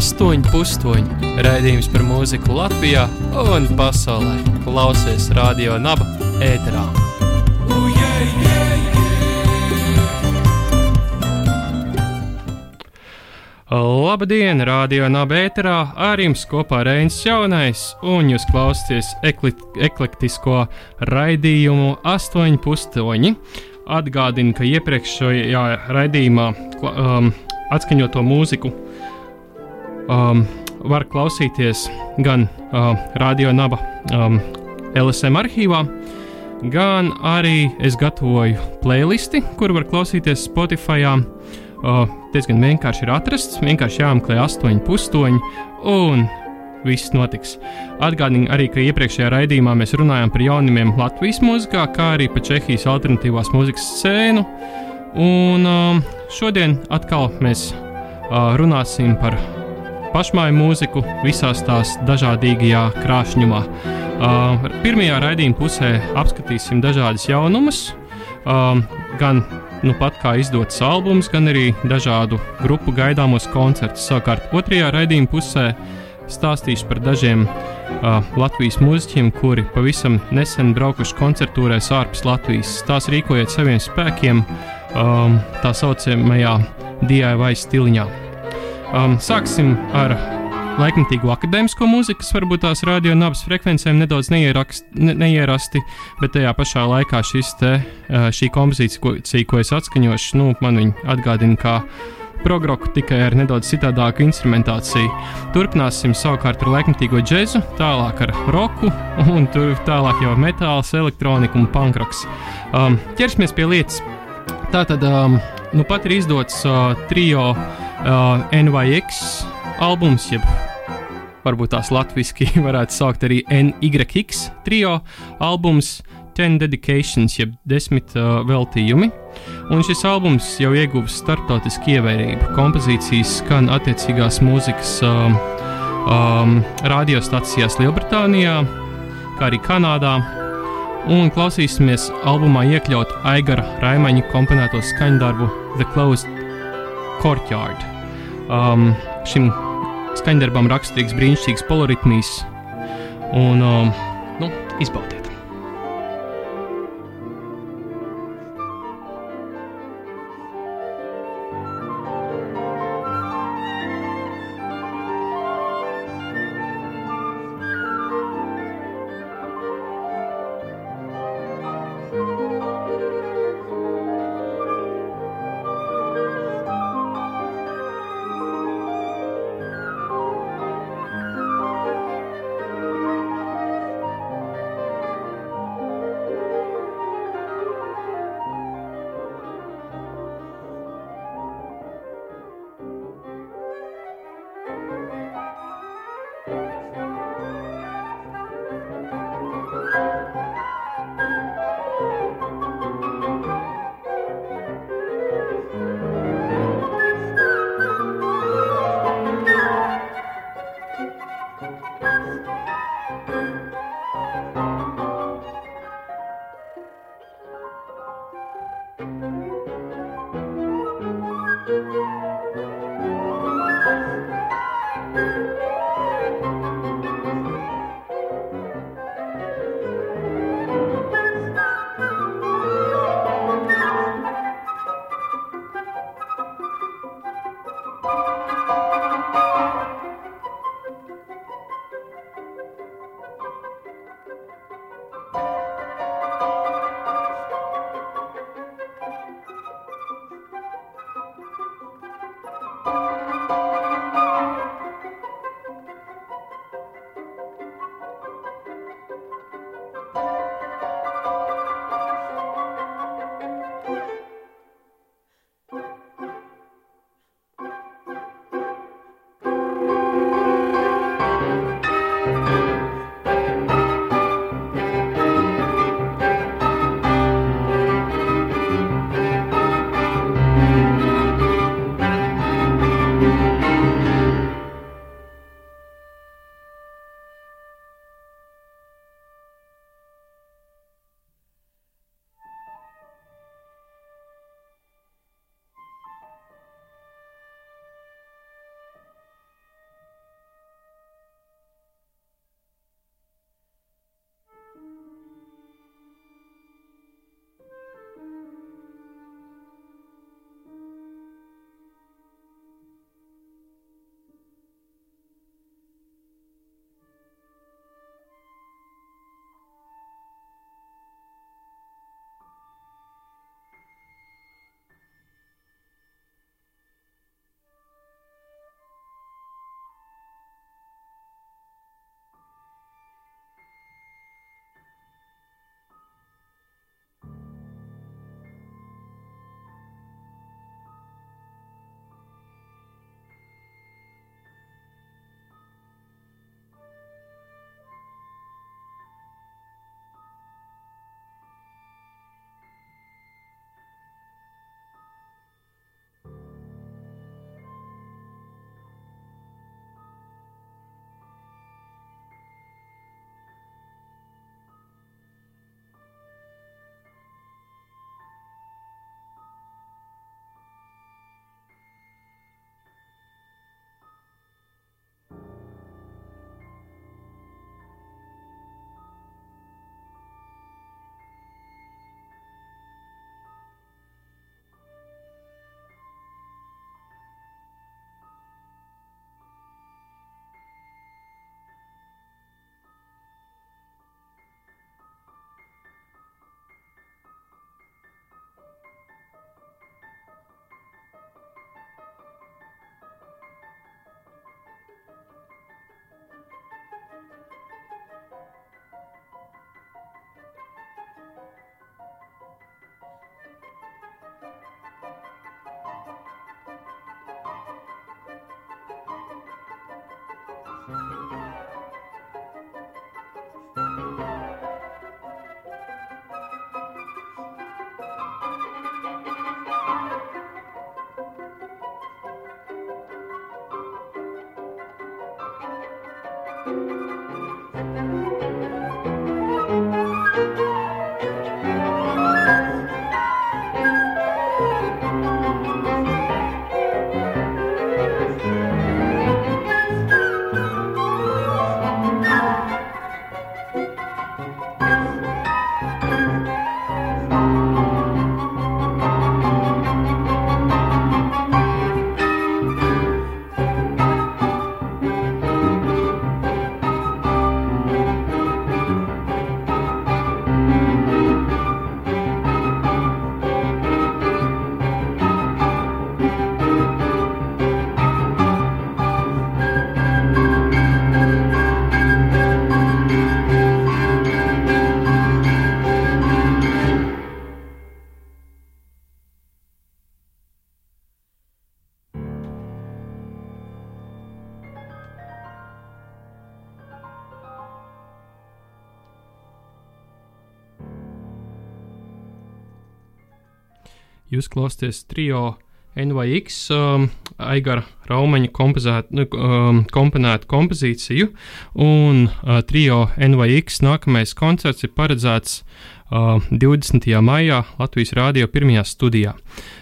Astoņi pustoņi raidījums par mūziku Latvijā un pasaulē. Klausies radio naba ēterā. Labdien, radio naba ēterā, ar jums kopā Reinis Jaunais, un jūs klausāties ekli eklektisko raidījumu Astoņi pustoņi. Atgādinu, ka iepriekšējā raidījumā um, atskaņoto mūziku um, var klausīties gan uh, Radio Naba um, LSM arhīvā, gan arī es gatavoju playlisti, kur var klausīties Spotify. Uh, diezgan vienkārši ir atrasts, vienkārši jāmeklē astoņi pustoņi, un viss notiks. Atgādinu arī, ka iepriekšējā raidījumā mēs runājām par jaunumiem Latvijas mūzikā, kā arī par Čehijas alternatīvās mūzikas scēnu. Un um, šodien atkal mēs uh, runāsim par pašmāju mūziku visās tās dažādīgajā krāšņumā. Uh, pirmajā raidījuma pusē apskatīsim dažādas jaunumus, um, gan nu pat kā izdots albums, gan arī dažādu grupu gaidāmos koncertus. Savukārt otrajā raidījuma pusē stāstīšu par dažiem uh, Latvijas mūziķiem, kuri pavisam nesen braukuši koncertūrēs ārpus Latvijas. Tās rīkojiet saviem spēkiem um, tā saucamajā DIY stiliņā. Um, sāksim ar laikmatīgo akadēmisko mūziku, kas varbūt tās radio nabas frekvencēm nedaudz neierakst, ne, neierasti, bet tajā pašā laikā te, uh, šī kompozīcija, ko, ko es atskaņošu, nu, man viņa atgādina kā progroku tikai ar nedaudz citādāku instrumentāciju. Turpināsim savukārt ar laikmatīgo džēzu, tālāk ar roku, un tur tālāk jau metāls, elektronika un pankroks. Um, ķersimies pie lietas. Tātad, um, nu pat ir izdots uh, trio uh, NYX albums, jeb varbūt tās latviešu varētu saukt arī NYX trio albums. Ten Dedications, jeb desmit uh, veltījumi. Un šis albums jau ieguvis startautisku ievērību. Kompozīcijas skan attiecīgās mūzikas um, um, radiostacijās Lielbritānijā, kā arī Kanādā. Un klausīsimies albumā iekļaut Aigara Raimaņa komponēto skaņdarbu The Closed Courtyard. Um, šim skaņdarbam raksturīgs brīnišķīgs poloritmijs, un um, nu, izbaudiet! Jūs klausāties trio NVX um, Aigara kompozēt, nu, um, komponētu kompozīciju, un uh, trio NVX nākamais koncerts ir paredzēts uh, 20. maijā Latvijas Rādio pirmajā studijā.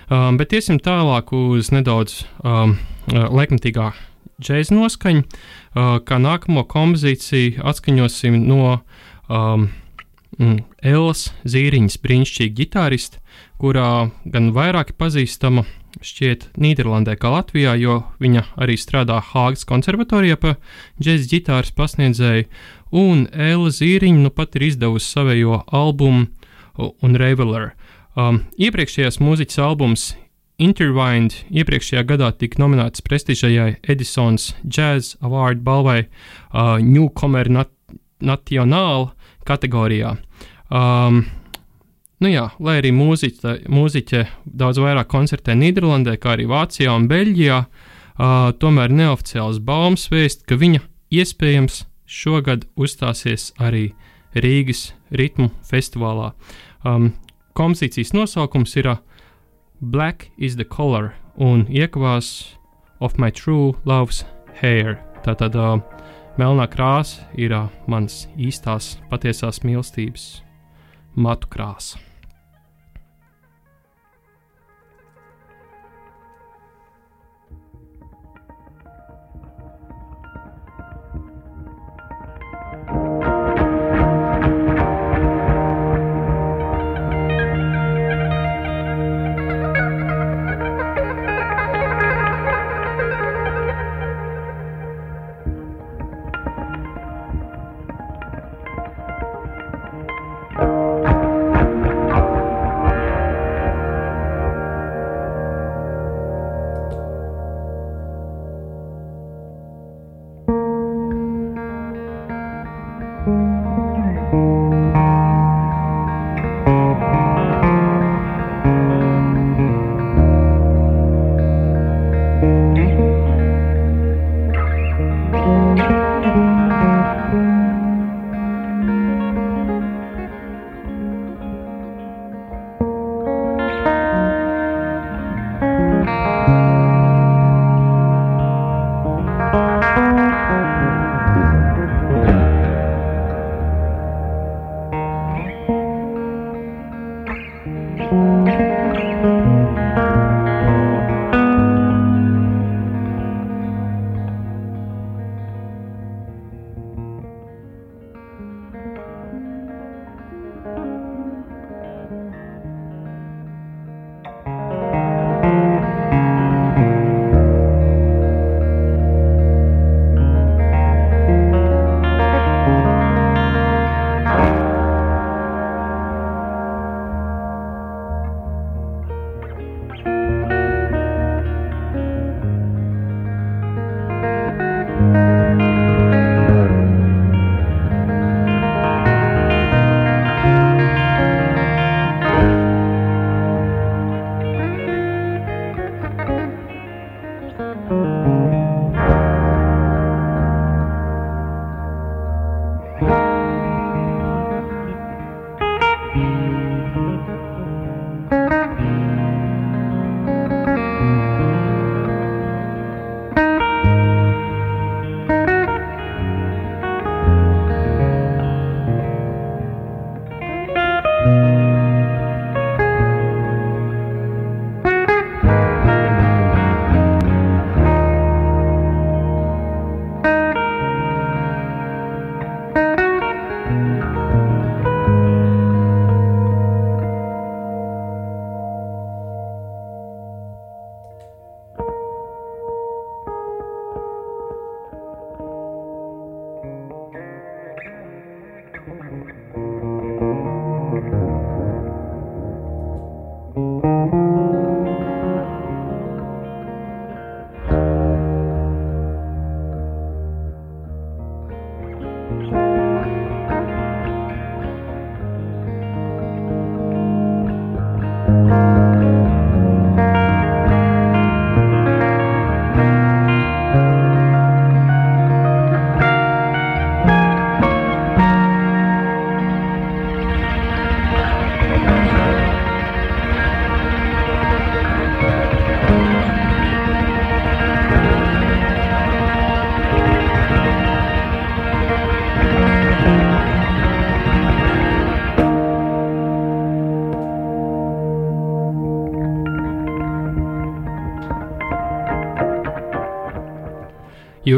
Um, bet iesim tālāk uz nedaudz um, laikmatīgā džēza noskaņu, uh, kā nākamo kompozīciju atskaņosim no um, Elas Zīriņas brīnišķīga ģitārista, kurā gan vairāk pazīstama šķiet Nīderlandē kā Latvijā, jo viņa arī strādā Hāgas konservatorijā pa džēzus ģitāras pasniedzēju, un Ēla Zīriņa nu pat ir izdevusi savējo albumu un Reveler. Um, iepriekšējais mūziķis albums Intertwined iepriekšējā gadā tika nominēts prestižajai Edisons Jazz Award balvai uh, Newcomer Nat National kategorijā. Um, nu jā, lai arī mūziķa, mūziķe daudz vairāk koncertē Nīderlandē, kā arī Vācijā un Beļģijā, uh, tomēr neoficiāls baumas vēst, ka viņa iespējams šogad uzstāsies arī Rīgas ritmu festivālā. Um, kompozīcijas nosaukums ir Black is the Color un iekavās of my true love's hair. Tātad uh, Melnā krāsa ir mans īstās, patiesās mīlestības matu krāsa.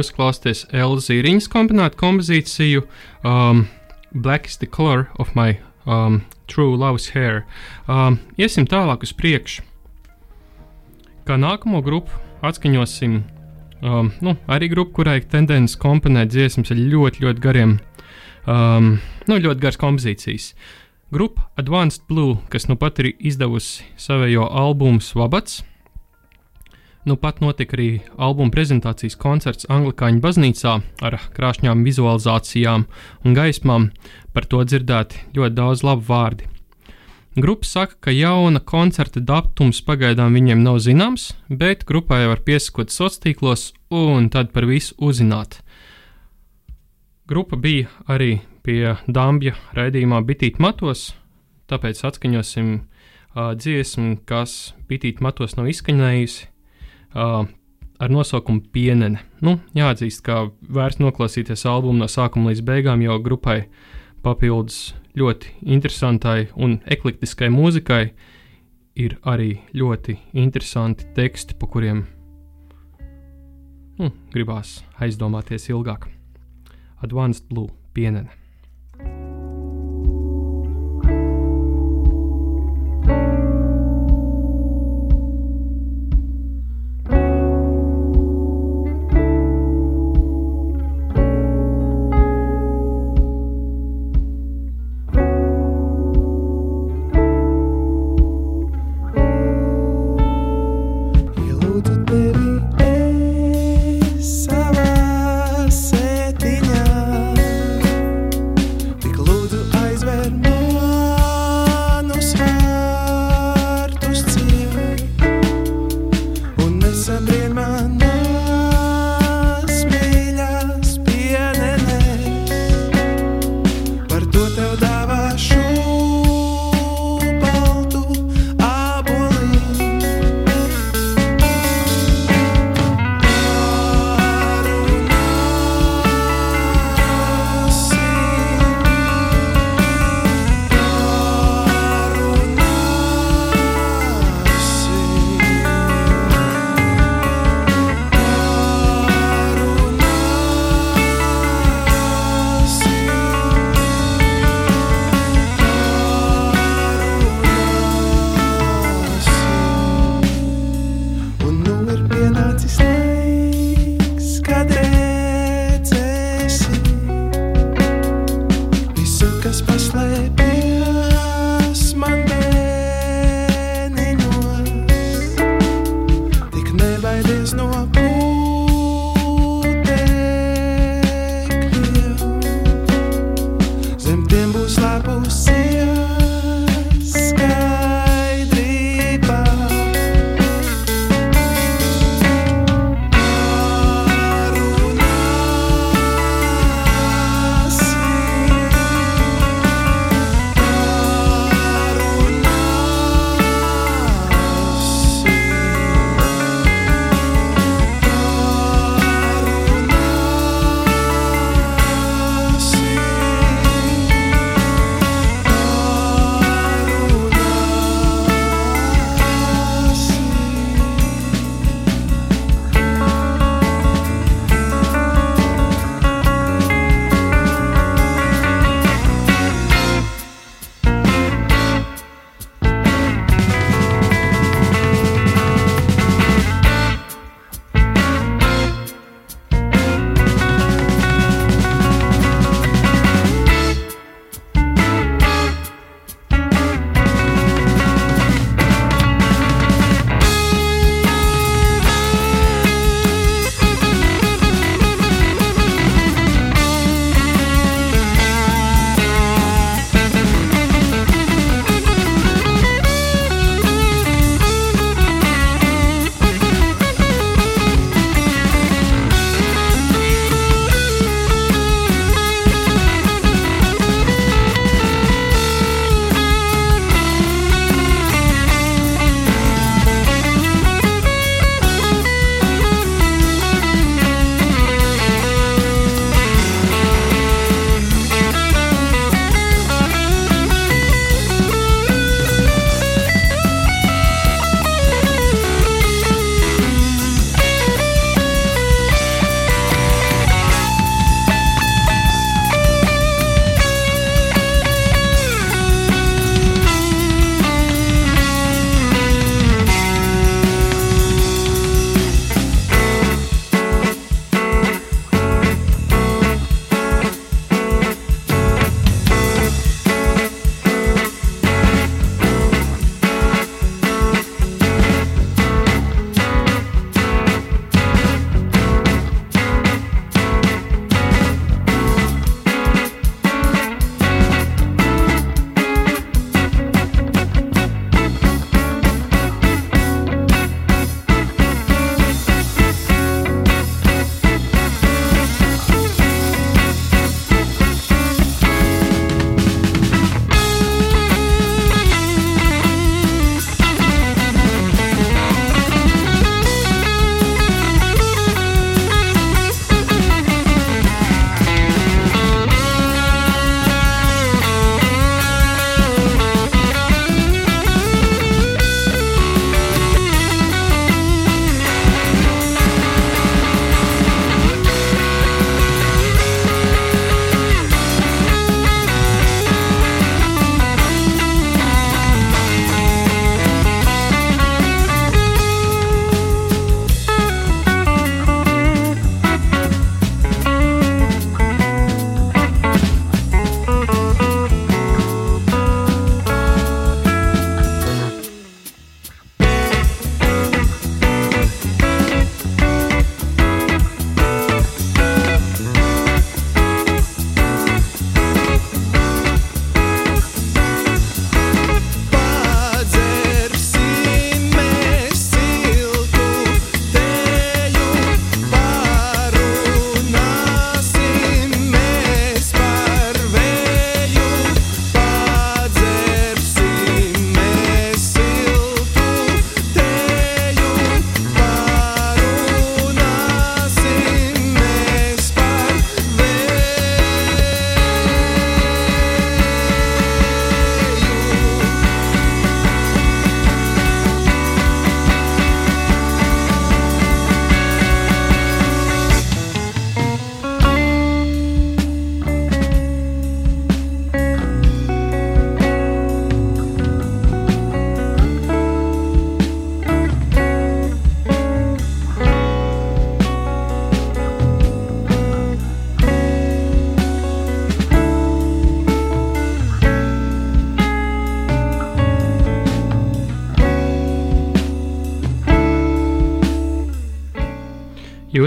Jūs klausāties Elzīriņas kombinētu kompozīciju um, Black is the color of my um, true love's hair. Um, iesim tālāk uz priekšu. Kā nākamo grupu atskaņosim um, nu, arī grupu, kurai tendence komponēt dziesmas ar ļoti, ļoti gariem, um, nu, ļoti garas kompozīcijas. Grupa Advanced Blue, kas nu pat ir izdevusi savējo albumu Svabats, Nu pat notika arī albuma prezentācijas koncerts Anglikāņu baznīcā ar krāšņām vizualizācijām un gaismām. Par to dzirdēti ļoti daudz labu vārdu. Grupa saka, ka jauna koncerta datums pagaidām viņiem nav zināms, bet grupai var piesakot sociālos tīklos un tad par visu uzzināt. Grupa bija arī pie Dambja raidījumā Bitīt matos, tāpēc atskaņosim uh, dziesmu, kas Bitīt matos nav izskanējusi uh, ar nosaukumu Pienene. Nu, jāatzīst, ka vērts noklausīties albumu no sākuma līdz beigām, jo grupai papildus ļoti interesantai un eklektiskai mūzikai ir arī ļoti interesanti teksti, pa kuriem nu, gribās aizdomāties ilgāk. Advanced Blue pienene.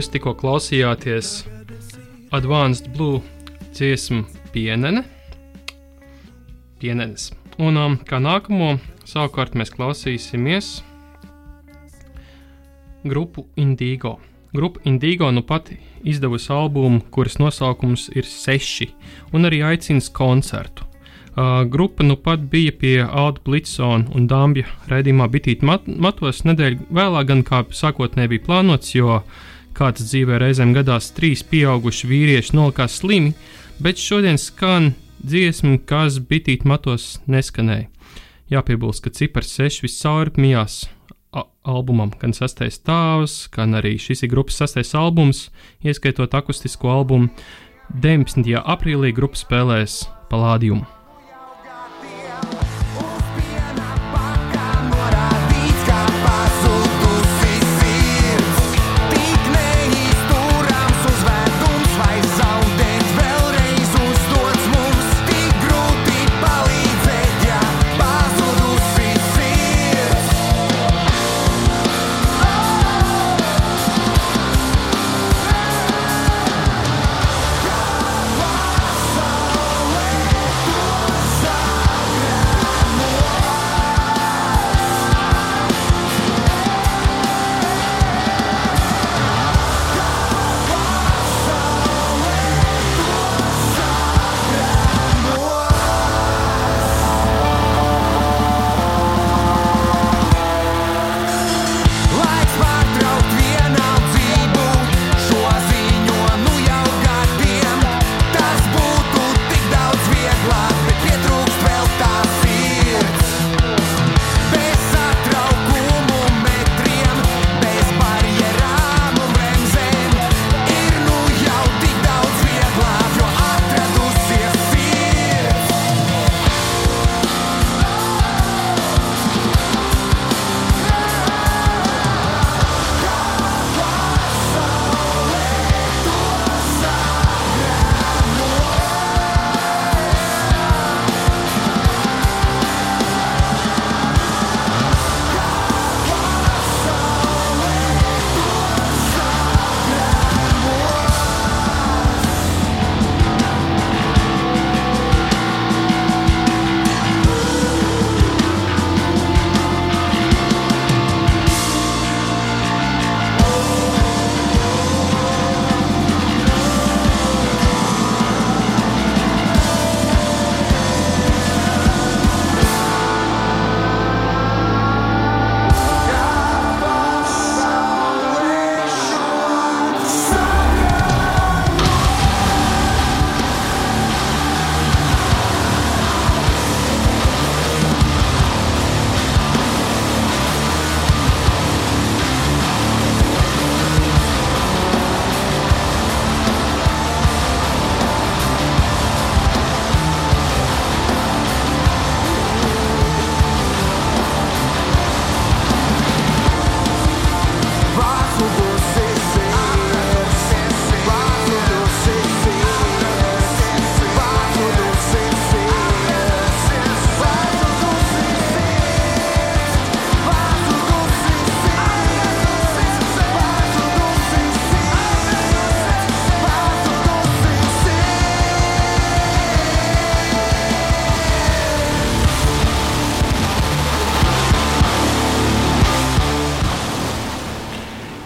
Jūs tikko klausījāties Advanced Blue dziesmu pienene. Pienenes. Un um, kā nākamo savukārt mēs klausīsimies grupu Indigo. Grupa Indigo nu pat izdevusi albumu, kuras nosaukums ir seši, un arī aicina koncertu. Uh, grupa nu pat bija pie Alda Blitsona un Dambja raidījumā Bitīt mat matos nedēļu vēlāk, gan kā sākotnēji bija plānots, jo kāds dzīvē reizēm gadās trīs pieauguši vīrieši nolikās slimi, bet šodien skan dziesma, kas Bitīt matos neskanēja. Jāpiebilst, ka cipars 6 viscaur mijās albumam, gan sastais tēvs, gan arī šis ir grupas sastais albums, ieskaitot akustisko albumu. 19. aprīlī grupa spēlēs Palādījumu.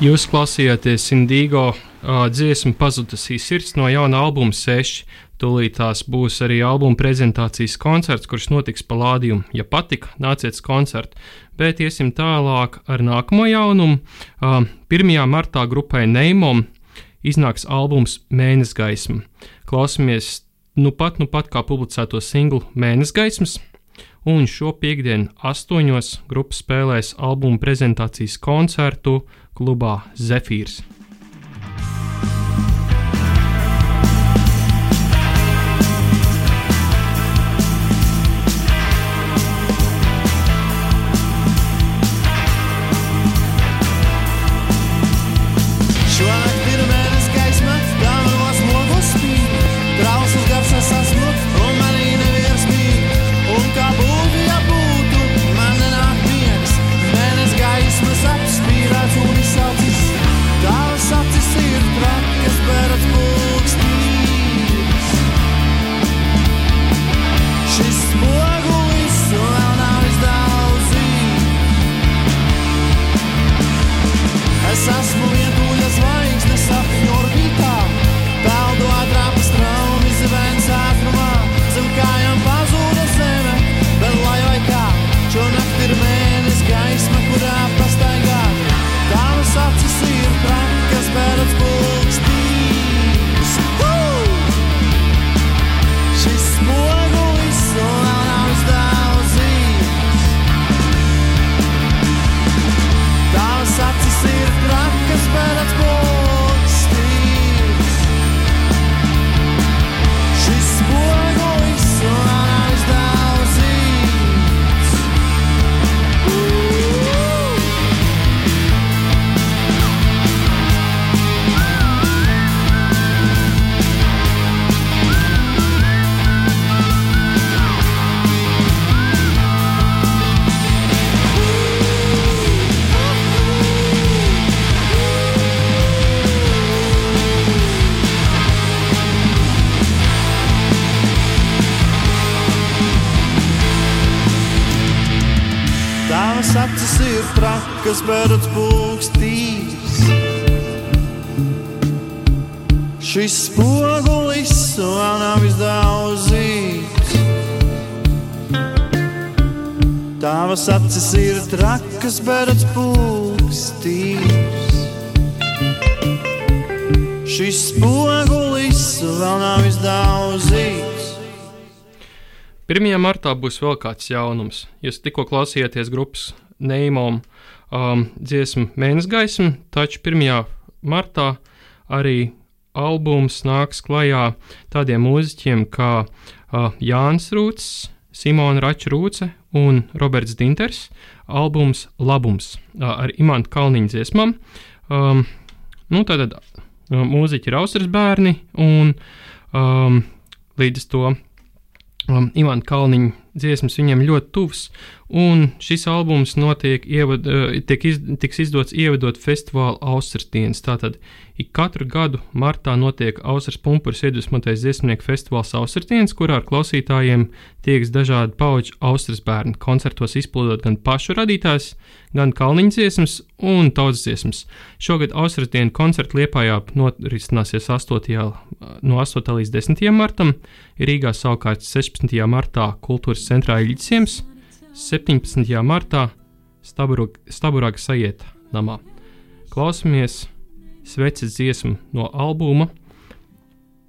Jūs klausījāties Indigo uh, dziesmu Pazudusī sirds no jauna albuma 6. Tūlīt tās būs arī albuma prezentācijas koncerts, kurš notiks Palādījumā. Ja patika, nāciet uz koncertu. Bet iesim tālāk ar nākamo jaunumu. Uh, 1. martā grupai Neimom iznāks albums Mēnesis gaisma. Klausamies nu pat, nu pat kā publicēto singlu Mēnesis gaismas un šo piekdienu astoņos grupa spēlēs albuma prezentācijas koncertu klubā Zefīrs. Trakas, bet pūkstīs. Šis spogulis vēl nav izdauzīts. Tavas acis ir trakas, bet pūkstīs. Šis spogulis vēl nav izdauzīts. 1. martā būs vēl kāds jaunums. Jūs tikko klausījāties grupas Neimom um, dziesmu Mēnes gaismu, taču 1. martā arī albums nāks klajā tādiem mūziķiem kā uh, Jānis Rūts, Simona Rača Rūce un Roberts Dinters. Albums Labums uh, ar Imantu Kalniņu dziesmām. Um, nu, tātad uh, mūziķi ir Austrijas bērni un um, līdz to um, Ivana Kalniņa dziesmas viņiem ļoti tuvs, un šis albums notiek, ievad, uh, tiek iz, tiks izdots ievadot festivāla Austrijas dienas. Tātad ik katru gadu martā notiek Austrijas pumpuris iedvesmotais dziesmnieku festivāls Austrijas dienas, kurā ar klausītājiem tieks dažādi pauģu Austrijas bērni. Koncertos izplūdot gan pašu radītājs, gan Kalniņa dziesmas un tautas dziesmas. Šogad Austrijas dienu koncertu Liepājā norisināsies 8. no 8. līdz 10. martam, Rīgā savukārt 16. martā kultūras centrā Iļķisiems, 17. martā Staburāga sajiet namā. Klausamies sveces dziesmu no albuma.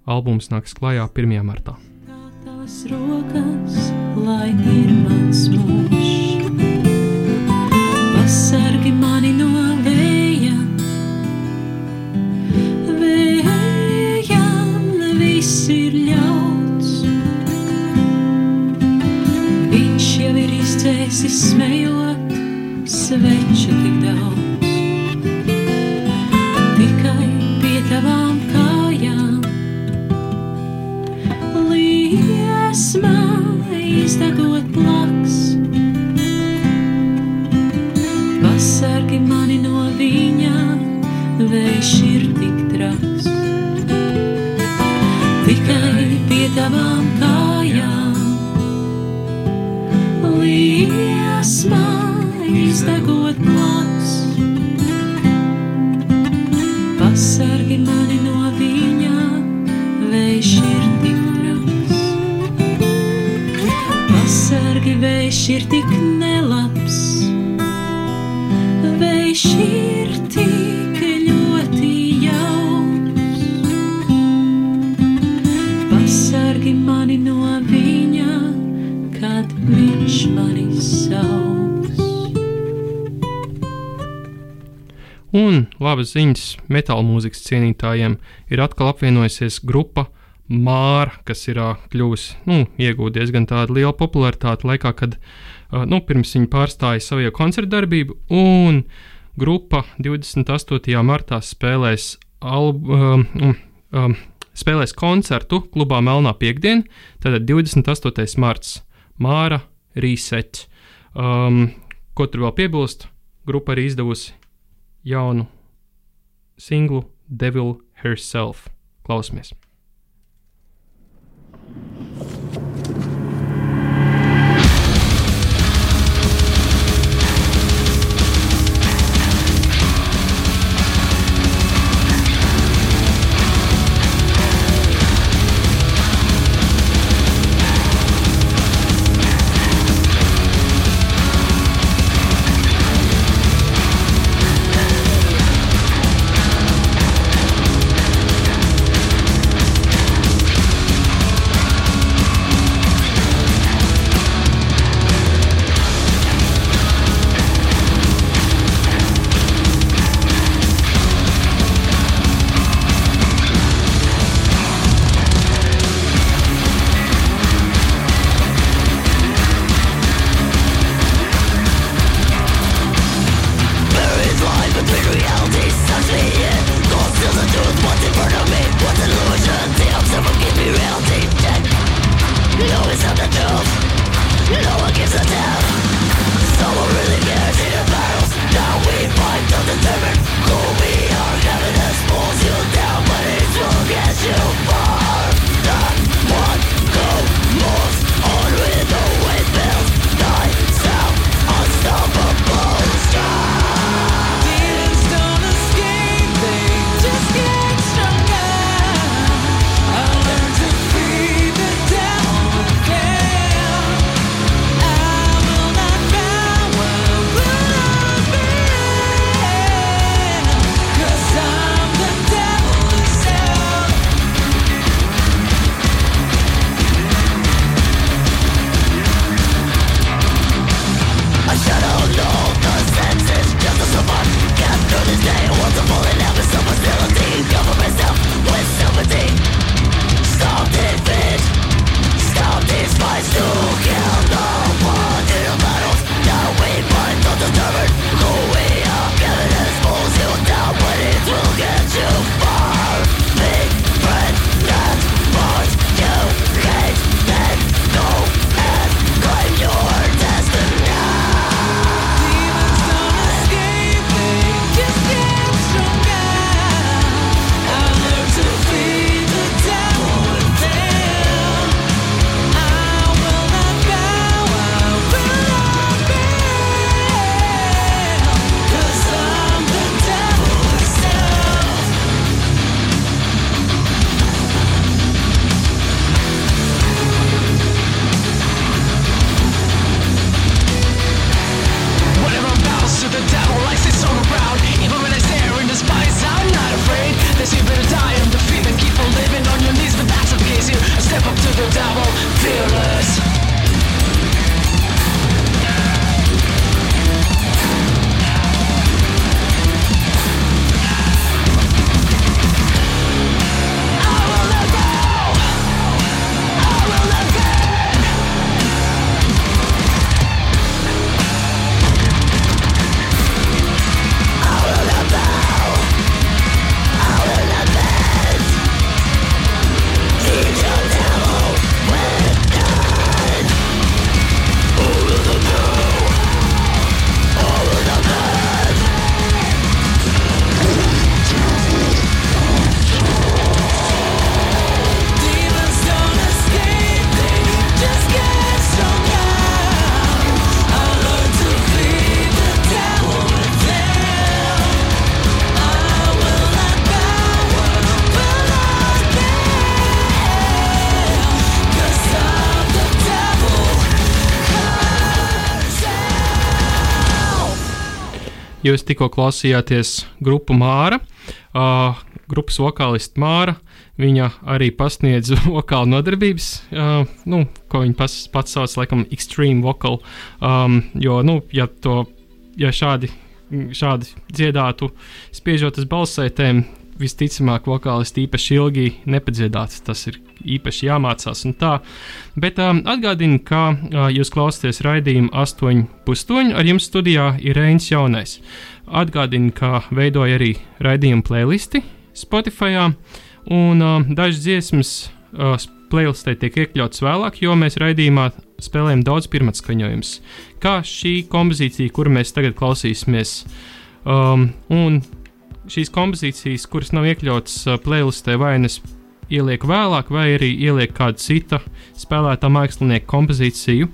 Albums nāks klajā 1. martā. Tās rokas, lai ir mans mūžs, izdzēsis smējot, sveču tik daudz. Tikai pie tavām kājām liesmā izdegot plaks. Pasargi mani no viņa, vējš ir tik traks. Tikai pie tavām liesmā Un labas ziņas metāla mūzikas cienītājiem ir atkal apvienojusies grupa Māra, kas ir kļuvusi, nu, iegūta diezgan tādu lielu popularitāti laikā, kad, nu, pirms viņi pārstāja savu koncertu darbību, un grupa 28. martā spēlēs, alb, um, um, spēlēs koncertu klubā Melnā piekdiena, tātad 28. marts Māra Reset. Um, ko tur vēl piebilst? Grupa arī izdevusi jaunu singlu Devil Herself. Klausamies! Jūs tikko klausījāties grupu Māra, uh, grupas vokālists Māra. Viņa arī pasniedz vokālu nodarbības, uh, nu, ko viņa pas, pats sauc par extreme vocal. Um, jo, nu, ja, to, ja šādi, šādi dziedātu, spiežot uz balsētēm, visticamāk, vokālisti īpaši ilgi nepadziedāts. Tas ir īpaši jāmācās un tā. Bet um, atgādinu, ka uh, jūs klausāties raidījumu 8,8 ar jums studijā ir Reins Jaunais. Atgādinu, ka veidoja arī raidījumu playlisti Spotify, un uh, dažas dziesmas uh, playlistē tiek iekļauts vēlāk, jo mēs raidījumā spēlējam daudz pirmatskaņojumus. Kā šī kompozīcija, kuru mēs tagad klausīsimies, um, un šīs kompozīcijas, kuras nav iekļautas uh, playlistē, vai nes ielieku vēlāk, vai arī ielieku kādu citu spēlētā mākslinieka kompozīciju.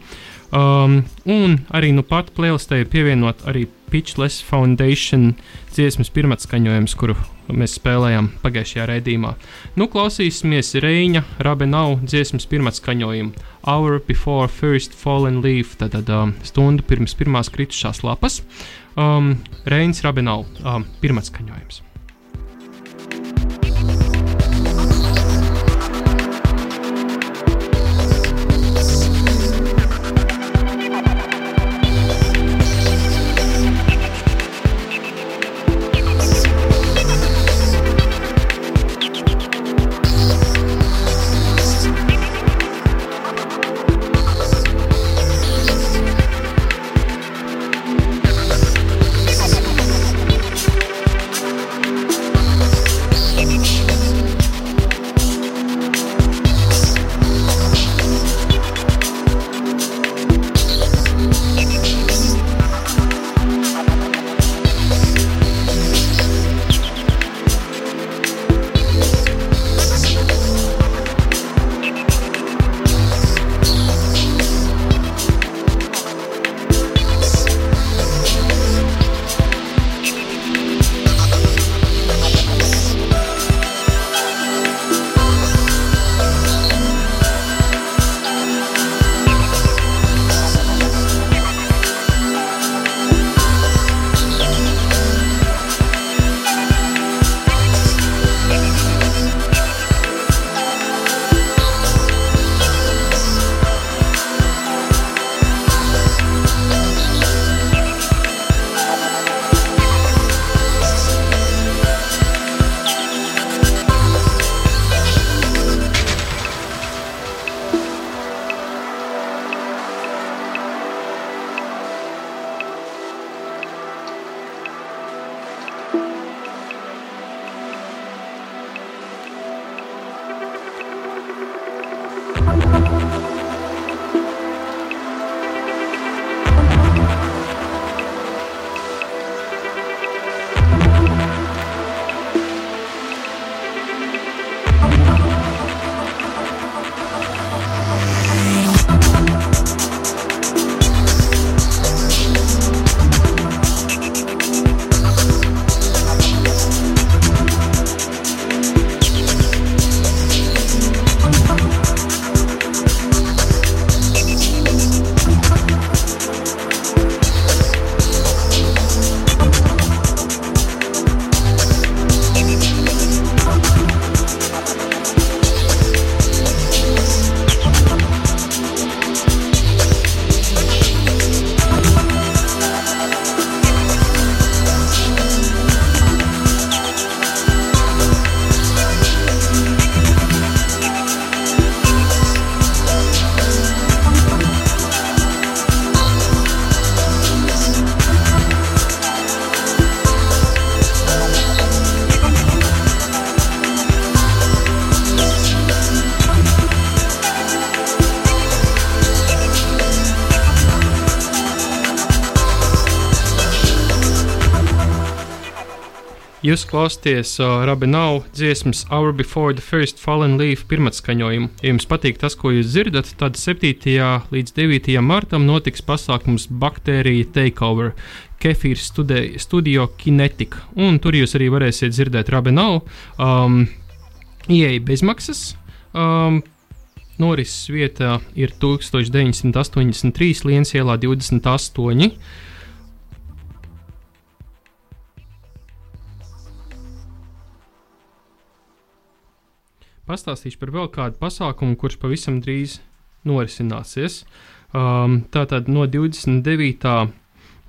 Um, un arī nu pat playlistē pievienot arī Pitchless Foundation dziesmas pirmatskaņojums, kuru mēs spēlējām pagājušajā raidījumā. Nu, klausīsimies Reņa Rabenau dziesmas pirmatskaņojumu Hour Before First Fallen Leaf, tad um, stundu pirms pirmās kritušās lapas. Um, Reņģis Rabenau um, pirmatskaņojums. Jūs klausāties uh, Rabinau dziesmas Hour Before the First Fallen Leaf pirmatskaņojumu. Ja jums patīk tas, ko jūs dzirdat, tad 7. līdz 9. martam notiks pasākums Baktērija Takeover. Kefīrs studio Kinetika. Un tur jūs arī varēsiet dzirdēt Rabinau. Um, Ieja bezmaksas. Um, Norises vieta ir 1983 Liensielā 28. Pastāstīšu par vēl kādu pasākumu, kurš pavisam drīz norisināsies. Um, tātad no 29.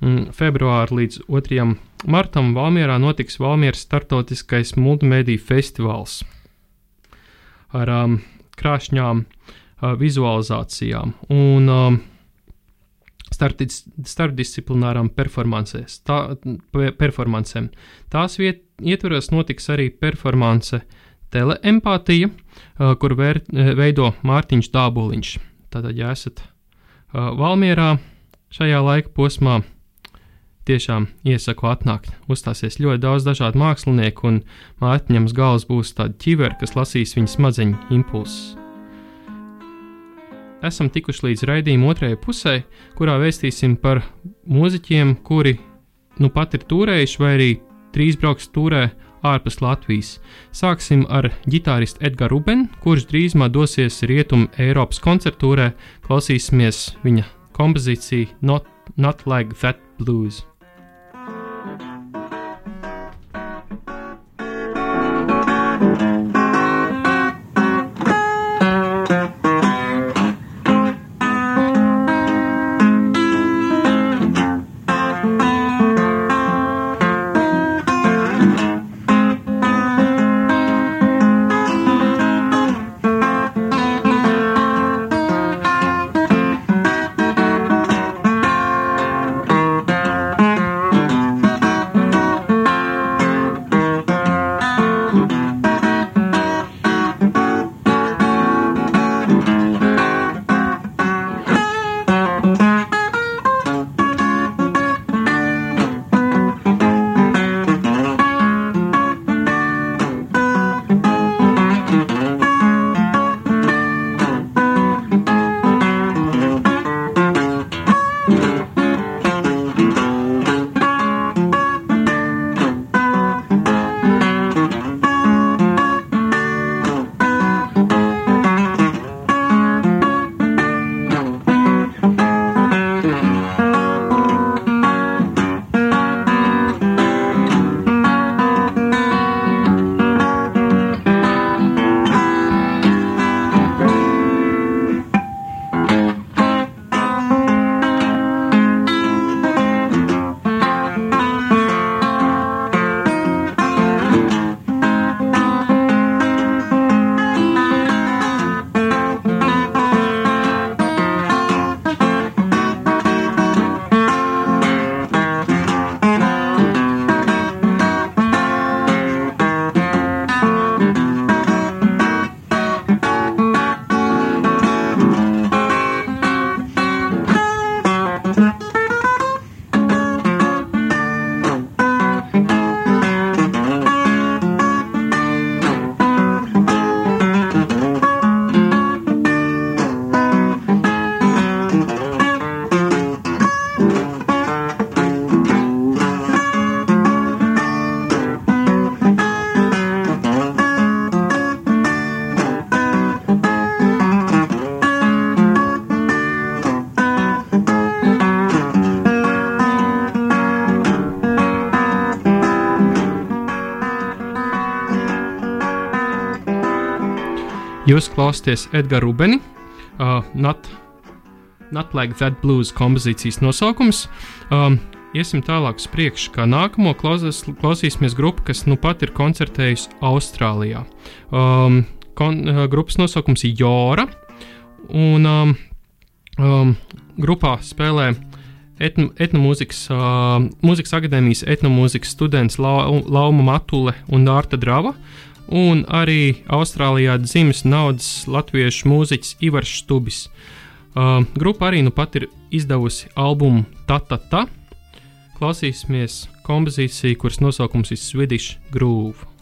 Mm, februāra līdz 2. martam Valmjerā notiks Valmjeras startautiskais multimediju festivāls ar um, krāšņām uh, vizualizācijām un um, starpdisciplinārām tā, performancēm. Tās viet, ietvaros notiks arī performance teleempātija, uh, kur vēr, veido Mārtiņš Dāboliņš. Tātad, ja esat uh, Valmjerā šajā laika posmā, tiešām iesaku atnākt. Uzstāsies ļoti daudz dažādu mākslinieku, un Mārtiņam uz galvas būs tāda ķivera, kas lasīs viņa smadzeņu impulsus. Esam tikuši līdz raidījuma otrajai pusē, kurā vēstīsim par mūziķiem, kuri nu pat ir turējuši vai arī trīs brauks turē ārpus Latvijas. Sāksim ar ģitāristu Edgars Rubenu, kurš drīzumā dosies Rietumu Eiropas koncertūrē, klausīsimies viņa kompozīciju Not, Not Like That Blues. Jūs klausāties Edgars Rubeni, uh, not, not Like That Blues kompozīcijas nosaukums. Um, iesim tālāk uz priekšu, kā nākamo klausīs, klausīsimies grupu, kas nu pat ir koncertējusi Austrālijā. Um, kon, uh, grupas nosaukums ir Jora, un um, um, grupā spēlē etno, etnomūzikas, uh, mūzikas akadēmijas etnomūzikas students Lau, Lauma Matule un Dārta Drava un arī Austrālijā dzimis naudas latviešu mūziķis Ivars Stubis. Uh, grupa arī nu pat ir izdevusi albumu Tata. Ta. Klausīsimies kompozīciju, kuras nosaukums ir Swedish Groove.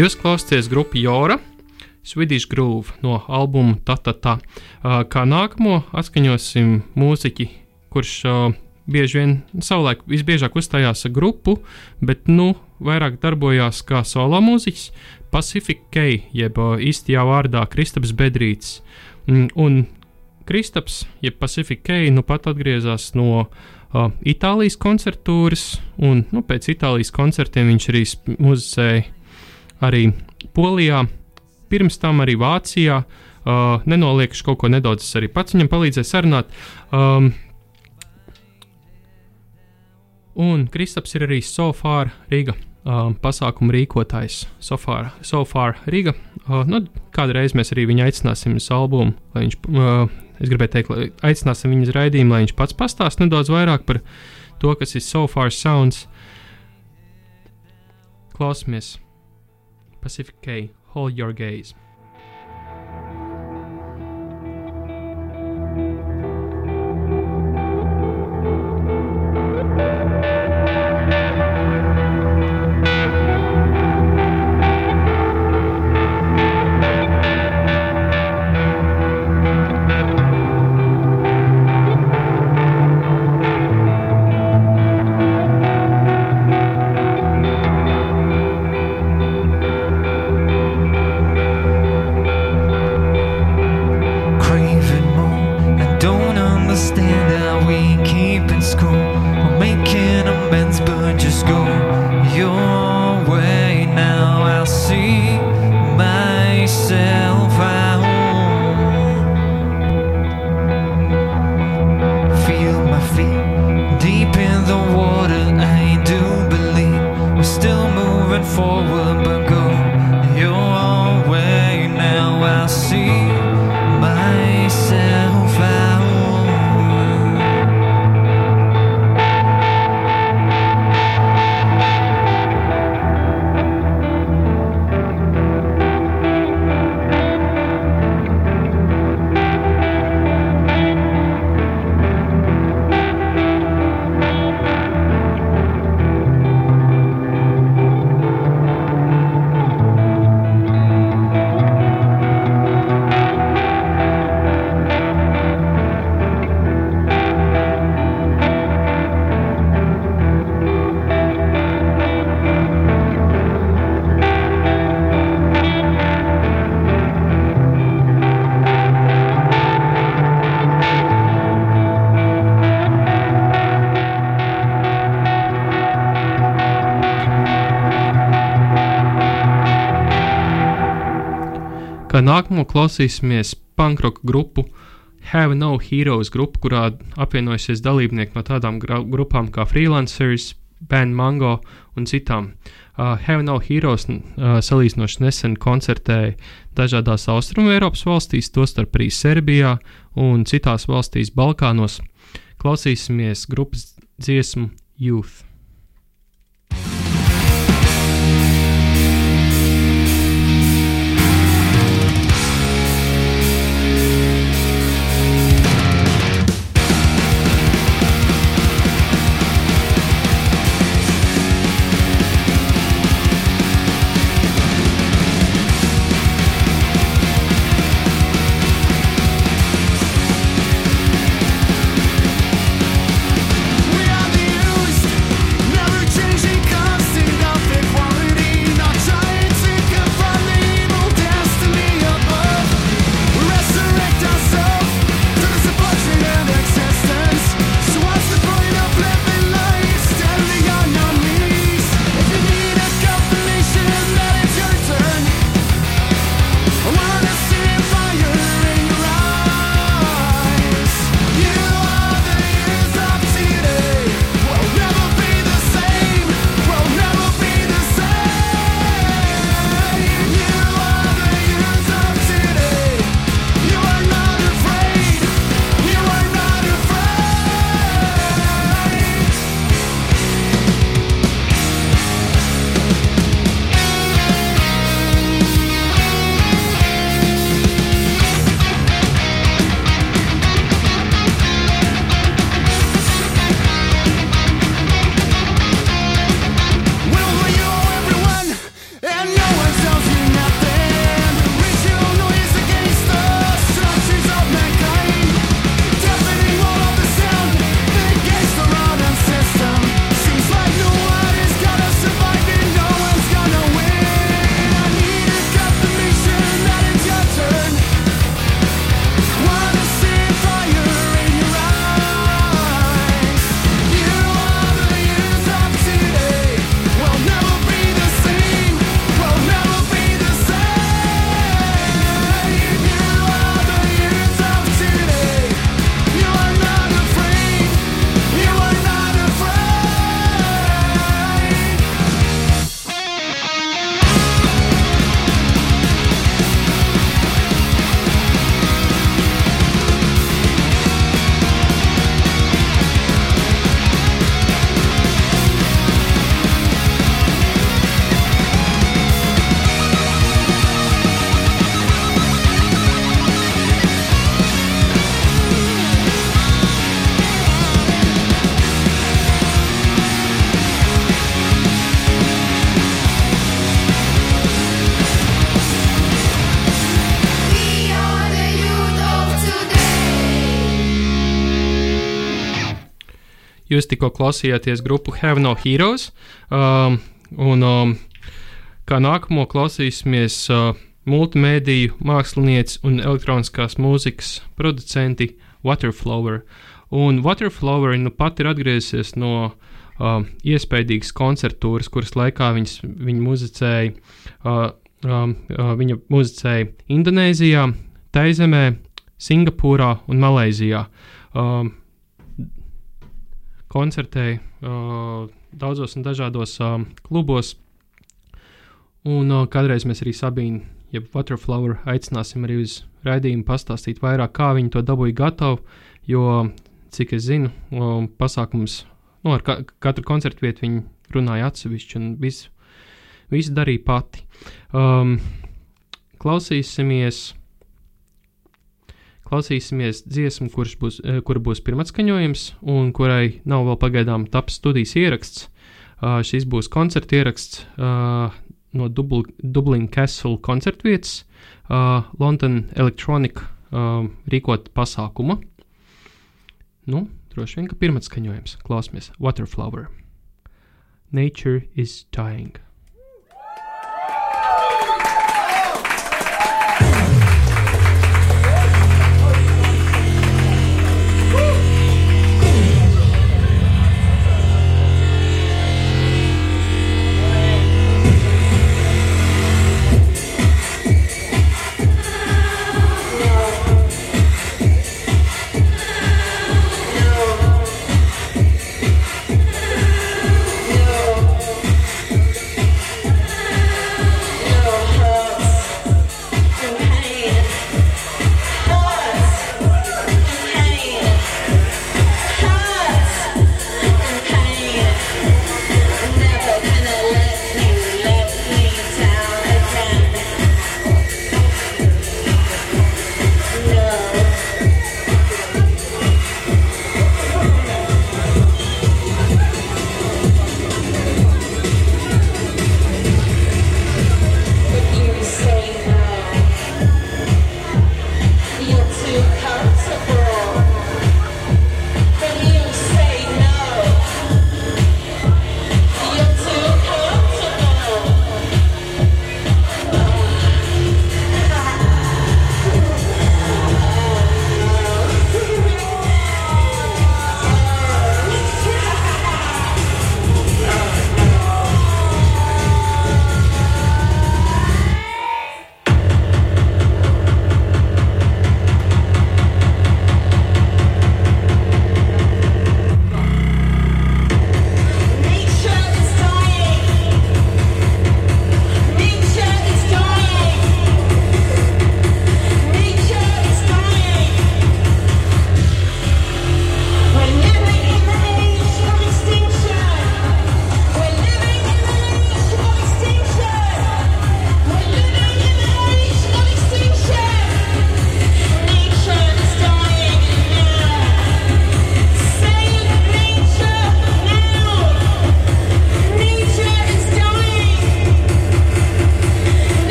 Jūs klausāties grupu Jora, Swedish Groove no albuma Tatata. Uh, kā nākamo atskaņosim mūziķi, kurš uh, bieži vien savulaik visbiežāk uzstājās ar grupu, bet nu vairāk darbojās kā solo mūziķis. Pacific K, jeb īstajā vārdā Kristaps Bedrīts. Un Kristaps, jeb Pacific K, nu pat atgriezās no uh, Itālijas koncertūras, un nu, pēc Itālijas koncertiem viņš arī muzicēja arī Polijā, pirms tam arī Vācijā. Uh, nenoliekšu kaut ko nedaudz, es arī pats viņam palīdzēju sarunāt. Um, un Kristaps ir arī Sofāra Rīga uh, pasākumu rīkotājs Sofāra, Sofāra Riga. Uh, nu, kādreiz mēs arī viņu aicināsim uz albumu, lai viņš, uh, es gribēju teikt, lai aicināsim viņu uz raidījumu, lai viņš pats pastāst nedaudz vairāk par to, kas ir Sofāra sounds. Klausamies Pacific K, Hold Your Gaze. Nākamo klausīsimies punkroka grupu Have No Heroes grupu, kurā apvienojusies dalībnieki no tādām grupām kā Freelancers, Band Mango un citām. Uh, Have No Heroes uh, salīdzinoši nesen koncertēja dažādās Austrumu Eiropas valstīs, tostarp arī Serbijā un citās valstīs Balkānos. Klausīsimies grupas dziesmu Youth. Jūs tikko klausījāties grupu Have No Heroes, um, un um, kā nākamo klausīsimies uh, multimediju mākslinieci un elektroniskās mūzikas producenti Waterflower. Un Waterflower nu pat ir atgriezies no uh, iespaidīgas koncertūras, kuras laikā viņas, viņa muzicēja, uh, um, uh, viņa muzicēja Indonēzijā, Taizemē, Singapūrā un Malaizijā. Um, koncertēja uh, daudzos un dažādos uh, klubos. Un uh, kādreiz mēs arī Sabīnu, jeb Waterflower, aicināsim arī uz raidījumu pastāstīt vairāk, kā viņi to dabūja gatavu. Jo, cik es zinu, uh, pasākums, nu, ar ka katru koncertu vietu viņi runāja atsevišķi un visu, visu darīja pati. Um, klausīsimies klausīsimies dziesmu, kurš būs, eh, kura būs pirmatskaņojums, un kurai nav vēl pagaidām taps studijas ieraksts. Uh, šis būs koncerta ieraksts uh, no Dubl Dublin Castle koncertvietas, uh, London Electronic uh, rīkot pasākuma. Nu, droši vien, ka pirmatskaņojums. Klausamies Waterflower. Nature is dying.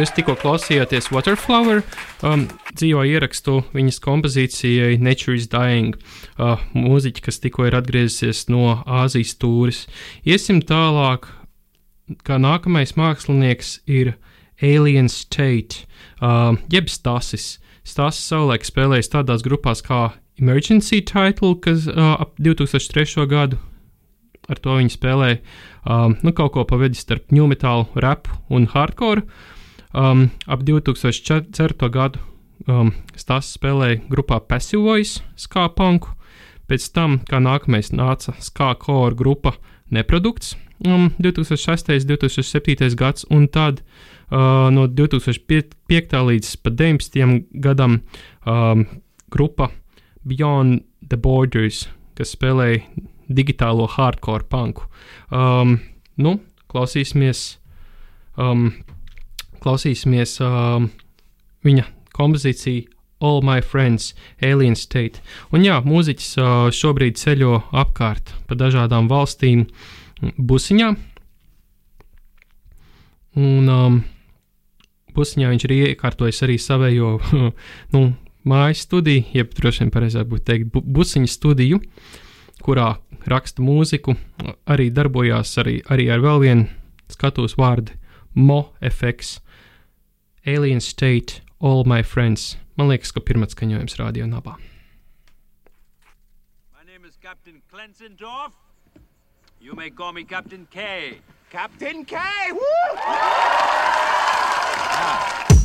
Jūs tikko klausījāties Waterflower um, dzīvo ierakstu viņas kompozīcijai Nature is Dying, uh, mūziķi, kas tikko ir atgriezusies no Āzijas tūris. Iesim tālāk, kā nākamais mākslinieks ir Alien State, uh, jeb Stasis. Stasis savulaik spēlējis tādās grupās kā Emergency Title, kas uh, ap 2003. gadu ar to viņi spēlēja um, nu, kaut ko pavedis starp new metālu, rapu un hardcore. Um, ap 2004. gadu um, Stāsts spēlēja grupā Passive Voice, Ska Punku. Pēc tam, kā nākamais nāca Ska Core grupa Neprodukts, um, 2006. un 2007. gads, un tad uh, no 2005. līdz 2019. gadam um, grupa Beyond the Borders, kas spēlēja digitālo hardcore punku. Um, nu, klausīsimies, um, klausīsimies um, viņa kompozīciju All My Friends, Alien State. Un jā, mūziķis uh, šobrīd ceļo apkārt pa dažādām valstīm busiņā. Un um, busiņā viņš ir iekārtojis arī savējo nu, mājas studiju, jeb droši vien pareizāk būtu teikt, bu busiņu studiju, kurā raksta mūziku, arī darbojās arī, arī ar vēl vienu skatos vārdu Mo FX, Alien State, All My Friends. Man liekas, ka pirmā skaņojums rādio nabā. My name is Captain Klenzendorf. You may call me Captain K. Captain K! Woo! Ah.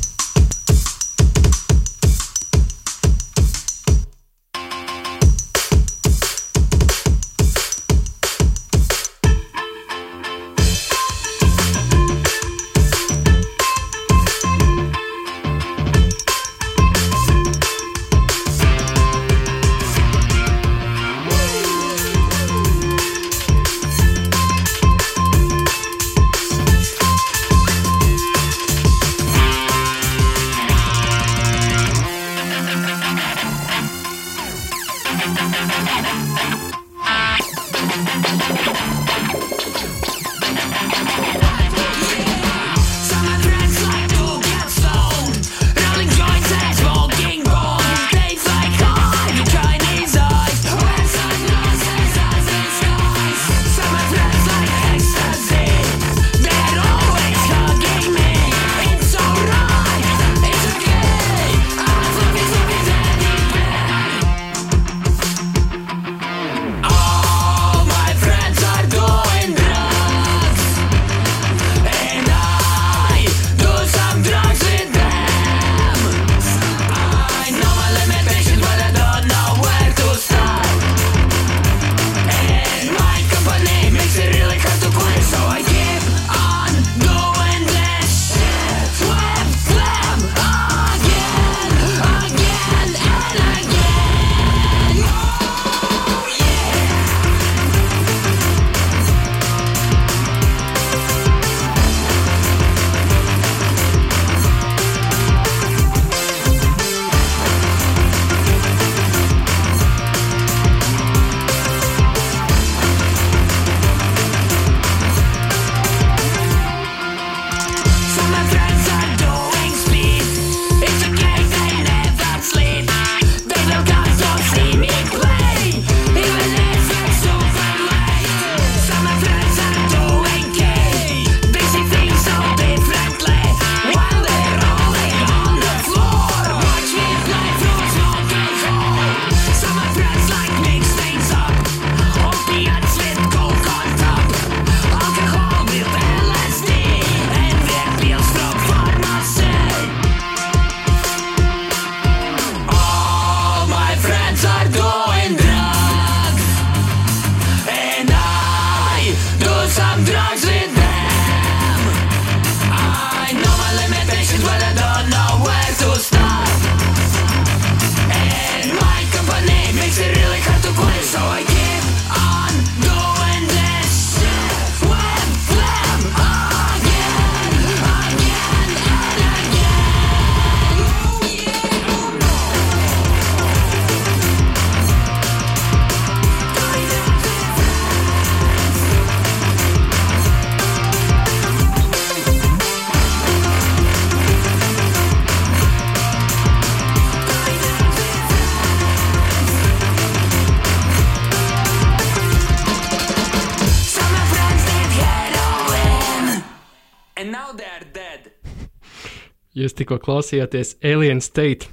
Jūs tikko klausījāties Alien State.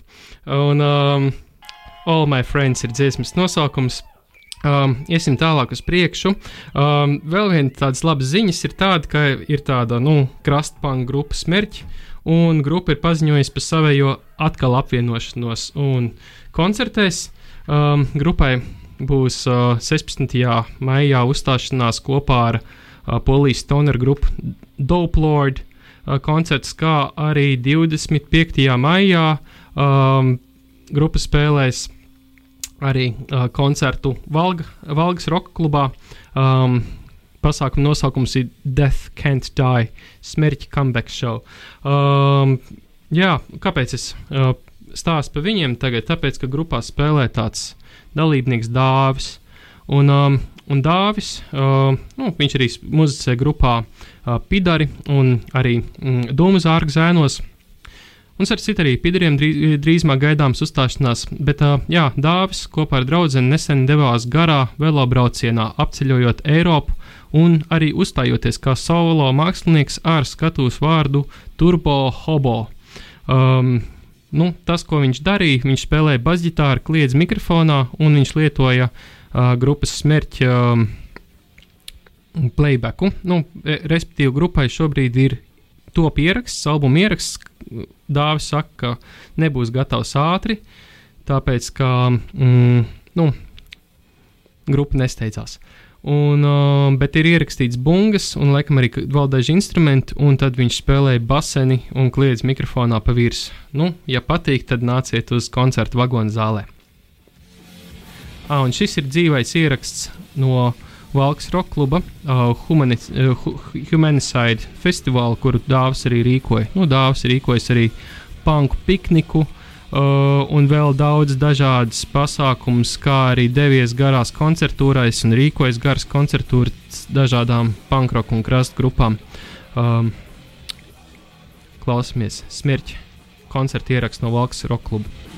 Un um, All My Friends ir dziesmas nosaukums. Um, iesim tālāk uz priekšu. Um, vēl viena tādas labas ziņas ir tāda, ka ir tāda nu, krastpanga grupa Smerķi, un grupa ir paziņojusi par savējo atkal apvienošanos koncertēs. Um, grupai būs uh, 16. maijā uzstāšanās kopā ar uh, Polijas toneru grupu Dope Lord koncerts, kā arī 25. maijā um, grupa spēlēs arī uh, koncertu Valga, Valgas Roka klubā. Um, pasākuma nosaukums ir Death Can't Die, Smērķa comeback show. Um, jā, kāpēc es uh, stāstu par viņiem tagad? Tāpēc, ka grupā spēlē tāds dalībnieks Dāvis. Un, um, un Dāvis, uh, nu, viņš arī muzicē grupā uh, Pidari un arī mm, Dūmu zārga zēnos. Mums ar citu arī pidariem drīz, drīzumā gaidāms uzstāšanās, bet uh, jā, Dāvis kopā ar draugu nesen devās garā velobraucienā, apceļojot Eiropu un arī uzstājoties kā solo mākslinieks ar skatuves vārdu Turbo Hobo. Um, nu, tas, ko viņš darīja, viņš spēlēja basģitāru, kliedz mikrofonā un viņš lietoja uh, grupas smērķa um, playbacku. Nu, respektīvi, grupai šobrīd ir top ieraksts, albuma ieraksts. Dāvis saka, ka nebūs gatavs ātri, tāpēc ka mm, nu, grupa nesteidzās. Un, uh, bet ir ierakstīts bungas, un laikam arī vēl daži instrumenti, un tad viņš spēlēja baseni un kliedz mikrofonā pa virsmu. Nu, ja patīk, tad nāciet uz koncertu vagonu zālē. Ah, un šis ir dzīvais ieraksts no Valks Rock kluba uh, humani, uh, Humanicide festivāla, kuru Dāvis arī rīkoja. Nu, Dāvis rīkojas arī panku pikniku, uh, un vēl daudz dažādas pasākumus, kā arī devies garās koncertūrais un rīkojas garas koncertūras dažādām pankroku un krastu grupām. Um, klausamies smirķi koncertu ierakstu no Valks Rock kluba.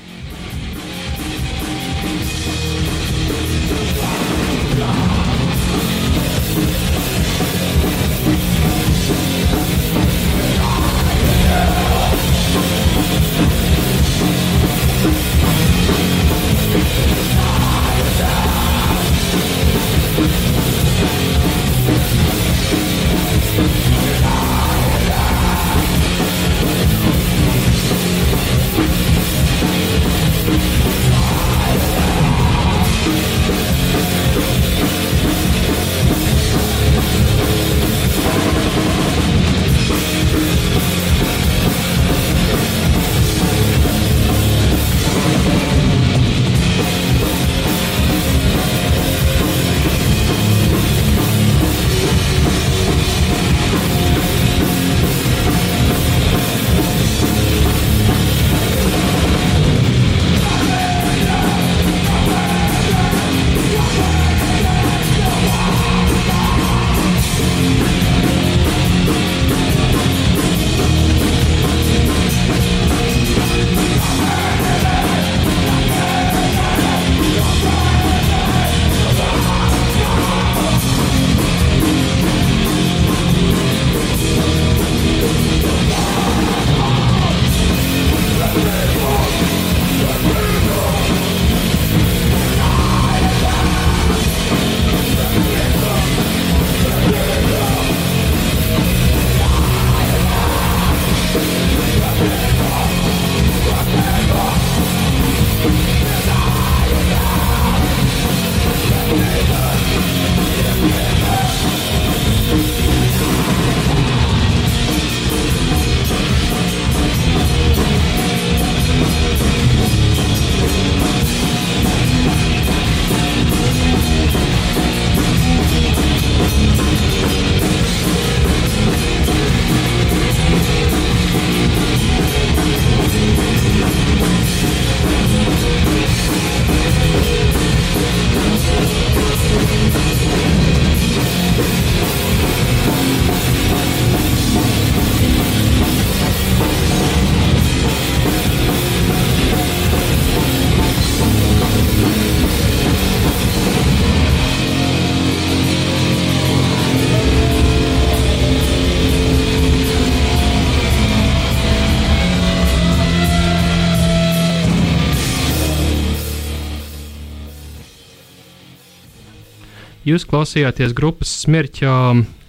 Jūs klausījāties grupas smērķa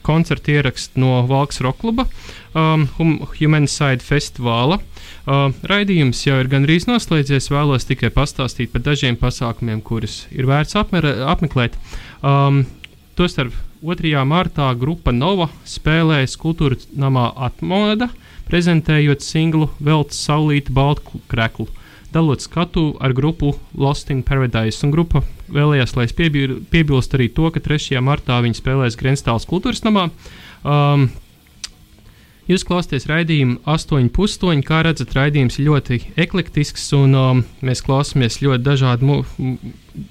koncerta ierakstu no Valks Rokluba um, Humanside festivāla. Uh, raidījums jau ir gandrīz noslēdzies. Vēlos tikai pastāstīt par dažiem pasākumiem, kurus ir vērts apmer, apmeklēt. Um, Tostarp 2. martā grupa Nova spēlēs kultūras namā Atmoda, prezentējot singlu Veltes Saulīta Baltu kreklu dalot skatu ar grupu Lost in Paradise. Un grupa vēlējās, lai es piebilstu arī to, ka 3. martā viņi spēlēs Grenstāls kultūras namā. Um, Jūs klausāties raidījumu 8,5. Kā redzat, raidījums ir ļoti eklektisks, un um, mēs klausāmies ļoti dažādu,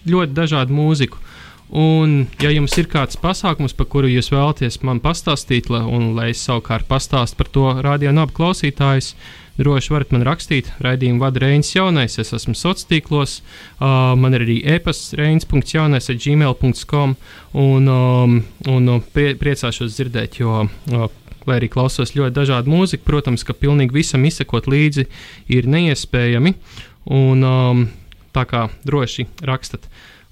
ļoti dažādu mūziku. Un, ja jums ir kāds pasākums, par kuru jūs vēlaties man pastāstīt, la, un lai es savukārt pastāstu par to radio nabu klausītājus, droši varat man rakstīt. Raidījumu vada Reinis Jaunais, es esmu sociālos tīklos, uh, man ir arī e-pasts reinis.jaunais ar gmail.com, un, um, un prie, priecāšos dzirdēt, jo. Uh, Lai arī klausos ļoti dažādu mūziku, protams, ka pilnīgi visam izsekot līdzi ir neiespējami. Un, um, tā kā droši rakstat.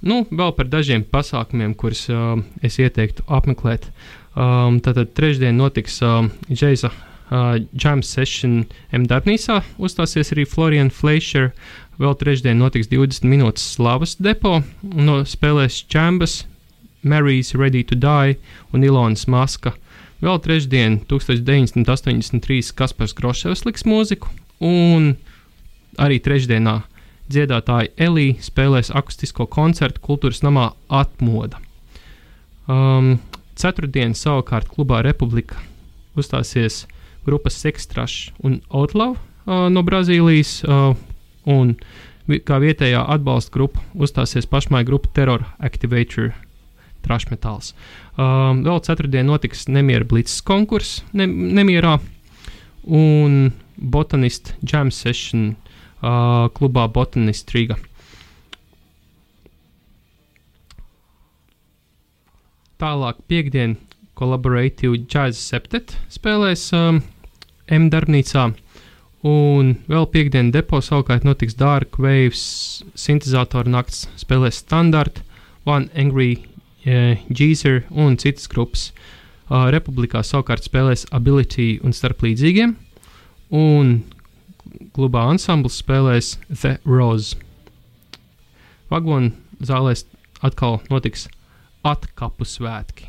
Nu, vēl par dažiem pasākumiem, kurus uh, es ieteiktu apmeklēt. Um, tātad trešdien notiks uh, Džeisa uh, Jam Session M darbnīcā uzstāsies arī Florian Fleischer. Vēl trešdien notiks 20 minūtes slavas depo. No spēlēs Chambas, Mary's Ready to Die un Ilonas Maska. Vēl trešdien 1983 Kaspars Groševs liks mūziku. Un arī trešdienā dziedātāja Elija spēlēs akustisko koncertu kultūras namā Atmoda. Um, ceturtdien savukārt klubā Republika uzstāsies grupas Sextrash un Outlaw uh, no Brazīlijas. Uh, un kā vietējā atbalsta grupa uzstāsies pašmai grupa Terror Activator Trash Metāls. Um, vēl ceturtdien notiks Nemiera Blitz konkurss ne, Nemierā un Botanist Jam Session uh, klubā Botanist Riga. Tālāk piekdien Collaborative Jazz Septet spēlēs um, M darbnīcā. Un vēl piekdienas depo savukārt notiks Dark Waves sintēzatoru nakts, spēlēs Standard, One Angry uh, Geezer un citas grupas. Uh, Republikā savukārt spēlēs Ability un starp līdzīgiem, un klubā ansamblis spēlēs The Rose. Vagonu zālēs atkal notiks atkapu svētki.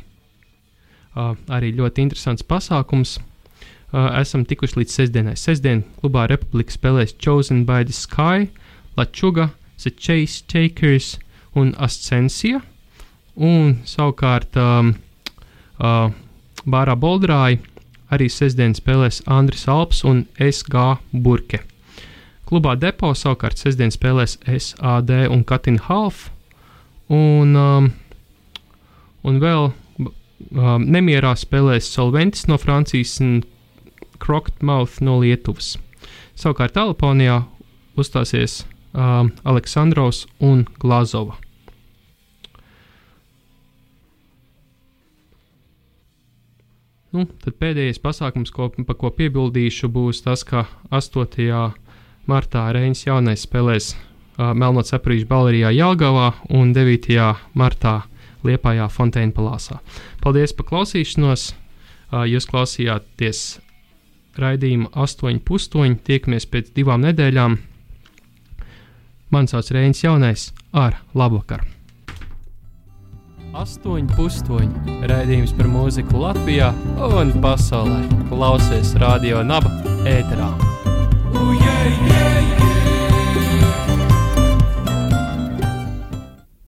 Uh, arī ļoti interesants pasākums. Uh, esam tikuši līdz sestdienai. Sestdien klubā Republika spēlēs Chosen by the Sky, Lačuga, The Chase Takers un Ascensija. Un savukārt um, uh, Bārā Boldrāja arī sestdien spēlēs Andris Alps un SG Burke. Klubā Depo savukārt sestdien spēlēs SAD un Katina Half. Un, um, un vēl um, nemierā spēlēs Solventis no Francijas un Crockmouth no Lietuvas. Savukārt Telefonijā uzstāsies um, Aleksandrovs un Glazova. Nu, tad pēdējais pasākums, ko, pa ko piebildīšu, būs tas, ka 8. martā Reinas jaunais spēlēs uh, Melnots aprīļa balērijā Jelgavā un 9. martā Liepājā Fonteina palāsā. Paldies par klausīšanos! Uh, jūs klausījāties raidījumu 8,5. Tiekamies pēc divām nedēļām. Mans sauc Reinis Jaunais ar labvakar! 8,5. Raidījums par mūziku Latvijā un pasaulē. Klausies radio naba ēterā. Ujē, jē!